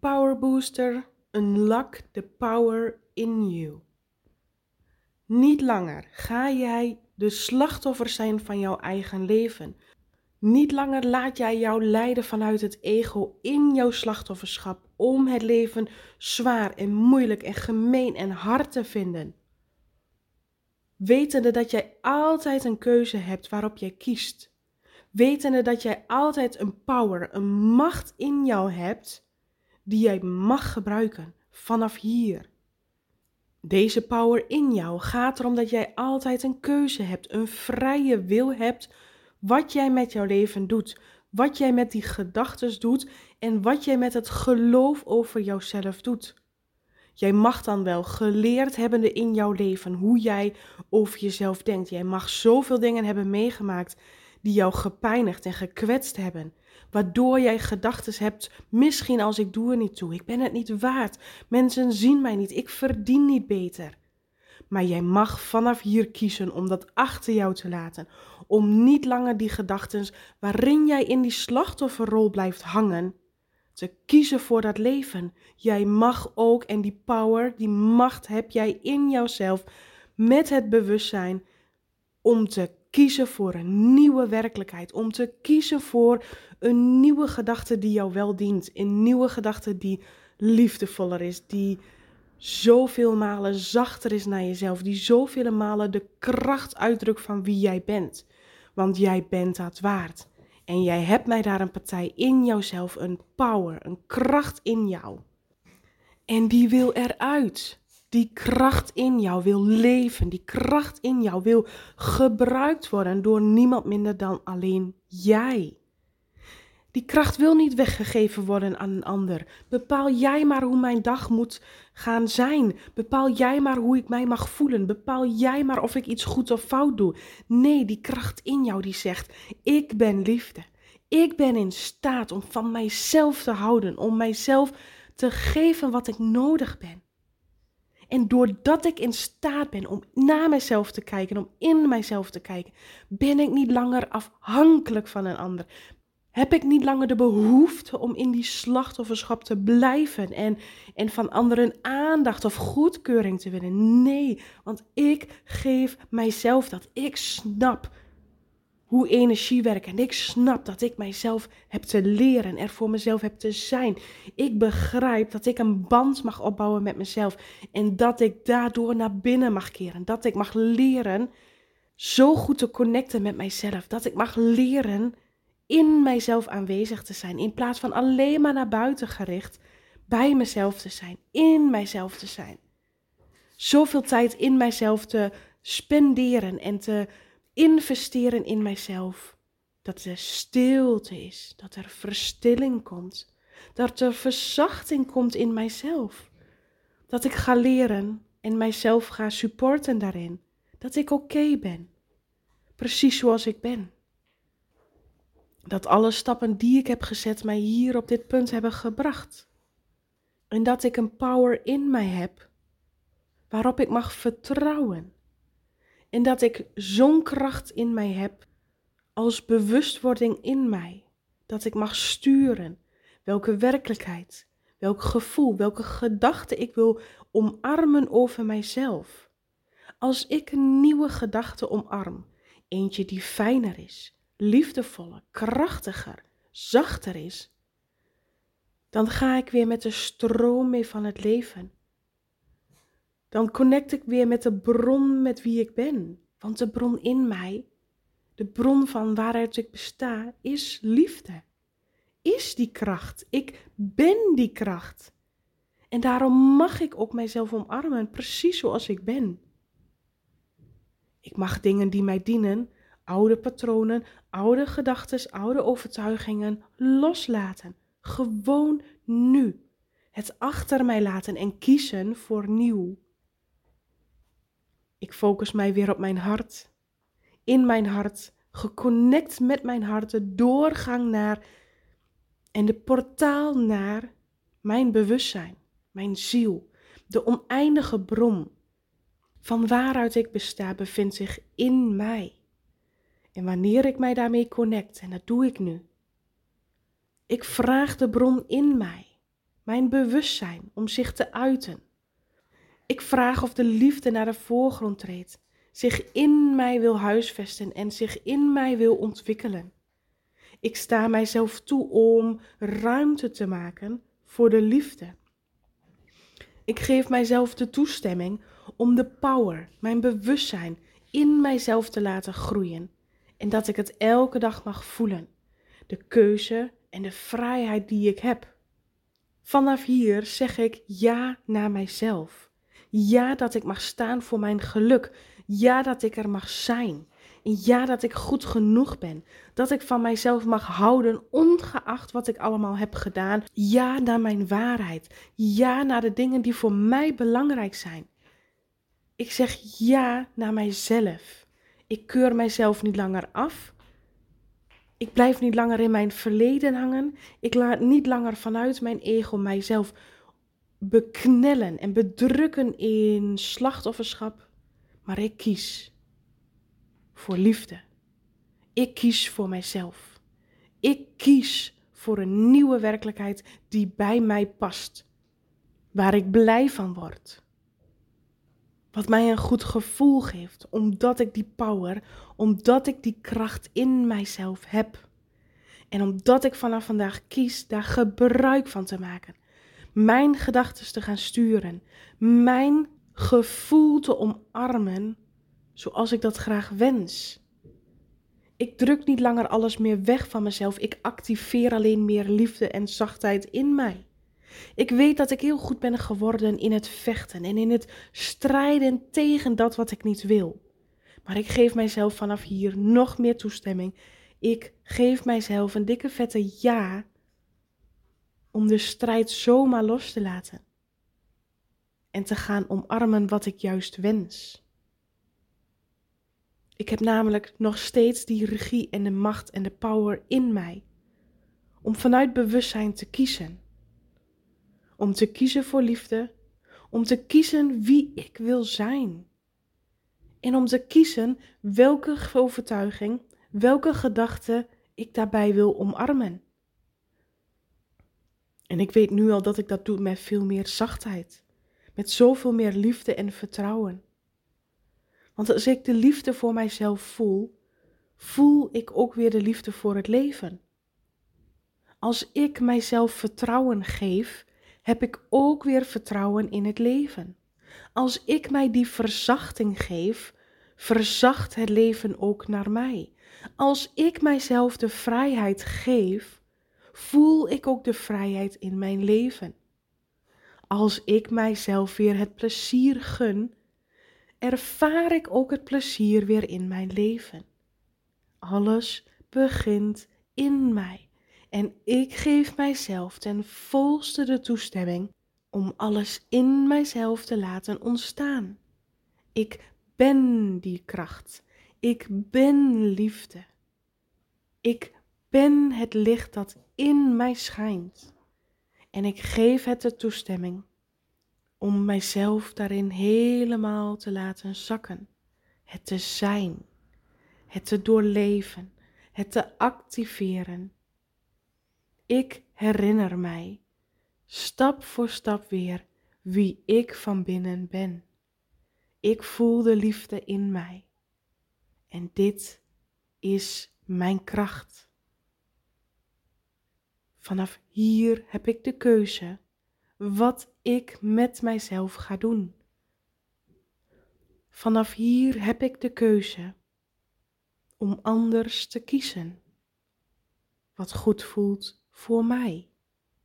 Power Booster Unlock the Power in You. Niet langer ga jij de slachtoffer zijn van jouw eigen leven. Niet langer laat jij jou leiden vanuit het ego in jouw slachtofferschap om het leven zwaar en moeilijk en gemeen en hard te vinden. Wetende dat jij altijd een keuze hebt waarop jij kiest. Wetende dat jij altijd een power, een macht in jou hebt die jij mag gebruiken vanaf hier. Deze power in jou gaat erom dat jij altijd een keuze hebt, een vrije wil hebt wat jij met jouw leven doet, wat jij met die gedachten doet en wat jij met het geloof over jouzelf doet. Jij mag dan wel geleerd hebben in jouw leven hoe jij over jezelf denkt. Jij mag zoveel dingen hebben meegemaakt die jou gepijnigd en gekwetst hebben. Waardoor jij gedachten hebt, misschien als ik doe er niet toe, ik ben het niet waard, mensen zien mij niet, ik verdien niet beter. Maar jij mag vanaf hier kiezen om dat achter jou te laten, om niet langer die gedachten waarin jij in die slachtofferrol blijft hangen, te kiezen voor dat leven. Jij mag ook, en die power, die macht heb jij in jouzelf met het bewustzijn om te kiezen voor een nieuwe werkelijkheid, om te kiezen voor een nieuwe gedachte die jou wel dient, een nieuwe gedachte die liefdevoller is, die zoveel malen zachter is naar jezelf, die zoveel malen de kracht uitdrukt van wie jij bent. Want jij bent dat waard. En jij hebt mij daar een partij in jouzelf, een power, een kracht in jou. En die wil eruit. Die kracht in jou wil leven. Die kracht in jou wil gebruikt worden door niemand minder dan alleen jij. Die kracht wil niet weggegeven worden aan een ander. Bepaal jij maar hoe mijn dag moet gaan zijn. Bepaal jij maar hoe ik mij mag voelen. Bepaal jij maar of ik iets goed of fout doe. Nee, die kracht in jou die zegt: Ik ben liefde. Ik ben in staat om van mijzelf te houden, om mijzelf te geven wat ik nodig ben. En doordat ik in staat ben om naar mezelf te kijken, om in mijzelf te kijken, ben ik niet langer afhankelijk van een ander. Heb ik niet langer de behoefte om in die slachtofferschap te blijven en, en van anderen aandacht of goedkeuring te winnen? Nee, want ik geef mijzelf dat. Ik snap hoe energie werkt en ik snap dat ik mijzelf heb te leren, er voor mezelf heb te zijn. Ik begrijp dat ik een band mag opbouwen met mezelf en dat ik daardoor naar binnen mag keren. Dat ik mag leren zo goed te connecten met mijzelf. Dat ik mag leren in mijzelf aanwezig te zijn. In plaats van alleen maar naar buiten gericht, bij mezelf te zijn, in mijzelf te zijn. Zoveel tijd in mijzelf te spenderen en te investeren in mijzelf. Dat er stilte is, dat er verstilling komt, dat er verzachting komt in mijzelf. Dat ik ga leren en mijzelf ga supporten daarin. Dat ik oké ben, precies zoals ik ben dat alle stappen die ik heb gezet mij hier op dit punt hebben gebracht. En dat ik een power in mij heb waarop ik mag vertrouwen. En dat ik zo'n kracht in mij heb als bewustwording in mij. Dat ik mag sturen welke werkelijkheid, welk gevoel, welke gedachte ik wil omarmen over mijzelf. Als ik een nieuwe gedachte omarm, eentje die fijner is, liefdevoller, krachtiger, zachter is, dan ga ik weer met de stroom mee van het leven. Dan connect ik weer met de bron met wie ik ben. Want de bron in mij, de bron van waaruit ik besta, is liefde. Is die kracht. Ik ben die kracht. En daarom mag ik ook mijzelf omarmen, precies zoals ik ben. Ik mag dingen die mij dienen oude patronen, oude gedachten, oude overtuigingen loslaten. Gewoon nu. Het achter mij laten en kiezen voor nieuw. Ik focus mij weer op mijn hart. In mijn hart, geconnect met mijn hart, de doorgang naar en de portaal naar mijn bewustzijn, mijn ziel, de oneindige bron. Van waaruit ik besta, bevindt zich in mij. En wanneer ik mij daarmee connect, en dat doe ik nu, ik vraag de bron in mij, mijn bewustzijn om zich te uiten. Ik vraag of de liefde naar de voorgrond treedt, zich in mij wil huisvesten en zich in mij wil ontwikkelen. Ik sta mijzelf toe om ruimte te maken voor de liefde. Ik geef mijzelf de toestemming om de power, mijn bewustzijn, in mijzelf te laten groeien. En dat ik het elke dag mag voelen. De keuze en de vrijheid die ik heb. Vanaf hier zeg ik ja naar mijzelf. Ja dat ik mag staan voor mijn geluk. Ja dat ik er mag zijn. En ja dat ik goed genoeg ben. Dat ik van mijzelf mag houden, ongeacht wat ik allemaal heb gedaan. Ja naar mijn waarheid. Ja naar de dingen die voor mij belangrijk zijn. Ik zeg ja naar mijzelf. Ik keur mijzelf niet langer af. Ik blijf niet langer in mijn verleden hangen. Ik laat niet langer vanuit mijn ego mijzelf beknellen en bedrukken in slachtofferschap. Maar ik kies voor liefde. Ik kies voor mijzelf. Ik kies voor een nieuwe werkelijkheid die bij mij past. Waar ik blij van word. Wat mij een goed gevoel geeft, omdat ik die power, omdat ik die kracht in mijzelf heb. En omdat ik vanaf vandaag kies daar gebruik van te maken. Mijn gedachten te gaan sturen. Mijn gevoel te omarmen zoals ik dat graag wens. Ik druk niet langer alles meer weg van mezelf. Ik activeer alleen meer liefde en zachtheid in mij. Ik weet dat ik heel goed ben geworden in het vechten en in het strijden tegen dat wat ik niet wil. Maar ik geef mijzelf vanaf hier nog meer toestemming. Ik geef mijzelf een dikke vette ja om de strijd zomaar los te laten. En te gaan omarmen wat ik juist wens. Ik heb namelijk nog steeds die regie en de macht en de power in mij. Om vanuit bewustzijn te kiezen om te kiezen voor liefde, om te kiezen wie ik wil zijn. En om te kiezen welke overtuiging, welke gedachte ik daarbij wil omarmen. En ik weet nu al dat ik dat doe met veel meer zachtheid, met zoveel meer liefde en vertrouwen. Want als ik de liefde voor mijzelf voel, voel ik ook weer de liefde voor het leven. Als ik mijzelf vertrouwen geef, heb ik ook weer vertrouwen in het leven. Als ik mij die verzachting geef, verzacht het leven ook naar mij. Als ik mijzelf de vrijheid geef, voel ik ook de vrijheid in mijn leven. Als ik mijzelf weer het plezier gun, ervaar ik ook het plezier weer in mijn leven. Alles begint in mij. En ik geef mijzelf ten volste de toestemming om alles in mijzelf te laten ontstaan. Ik ben die kracht. Ik ben liefde. Ik ben het licht dat in mij schijnt. En ik geef het de toestemming om mijzelf daarin helemaal te laten zakken. Het te zijn, het te doorleven, het te activeren ik herinner mij, stap voor stap weer, wie ik van binnen ben. Ik voel de liefde in mij. En dit is mijn kracht. Vanaf hier heb ik de keuze wat ik met mijzelf ga doen. Vanaf hier heb ik de keuze om anders te kiezen. Wat goed voelt voor mij.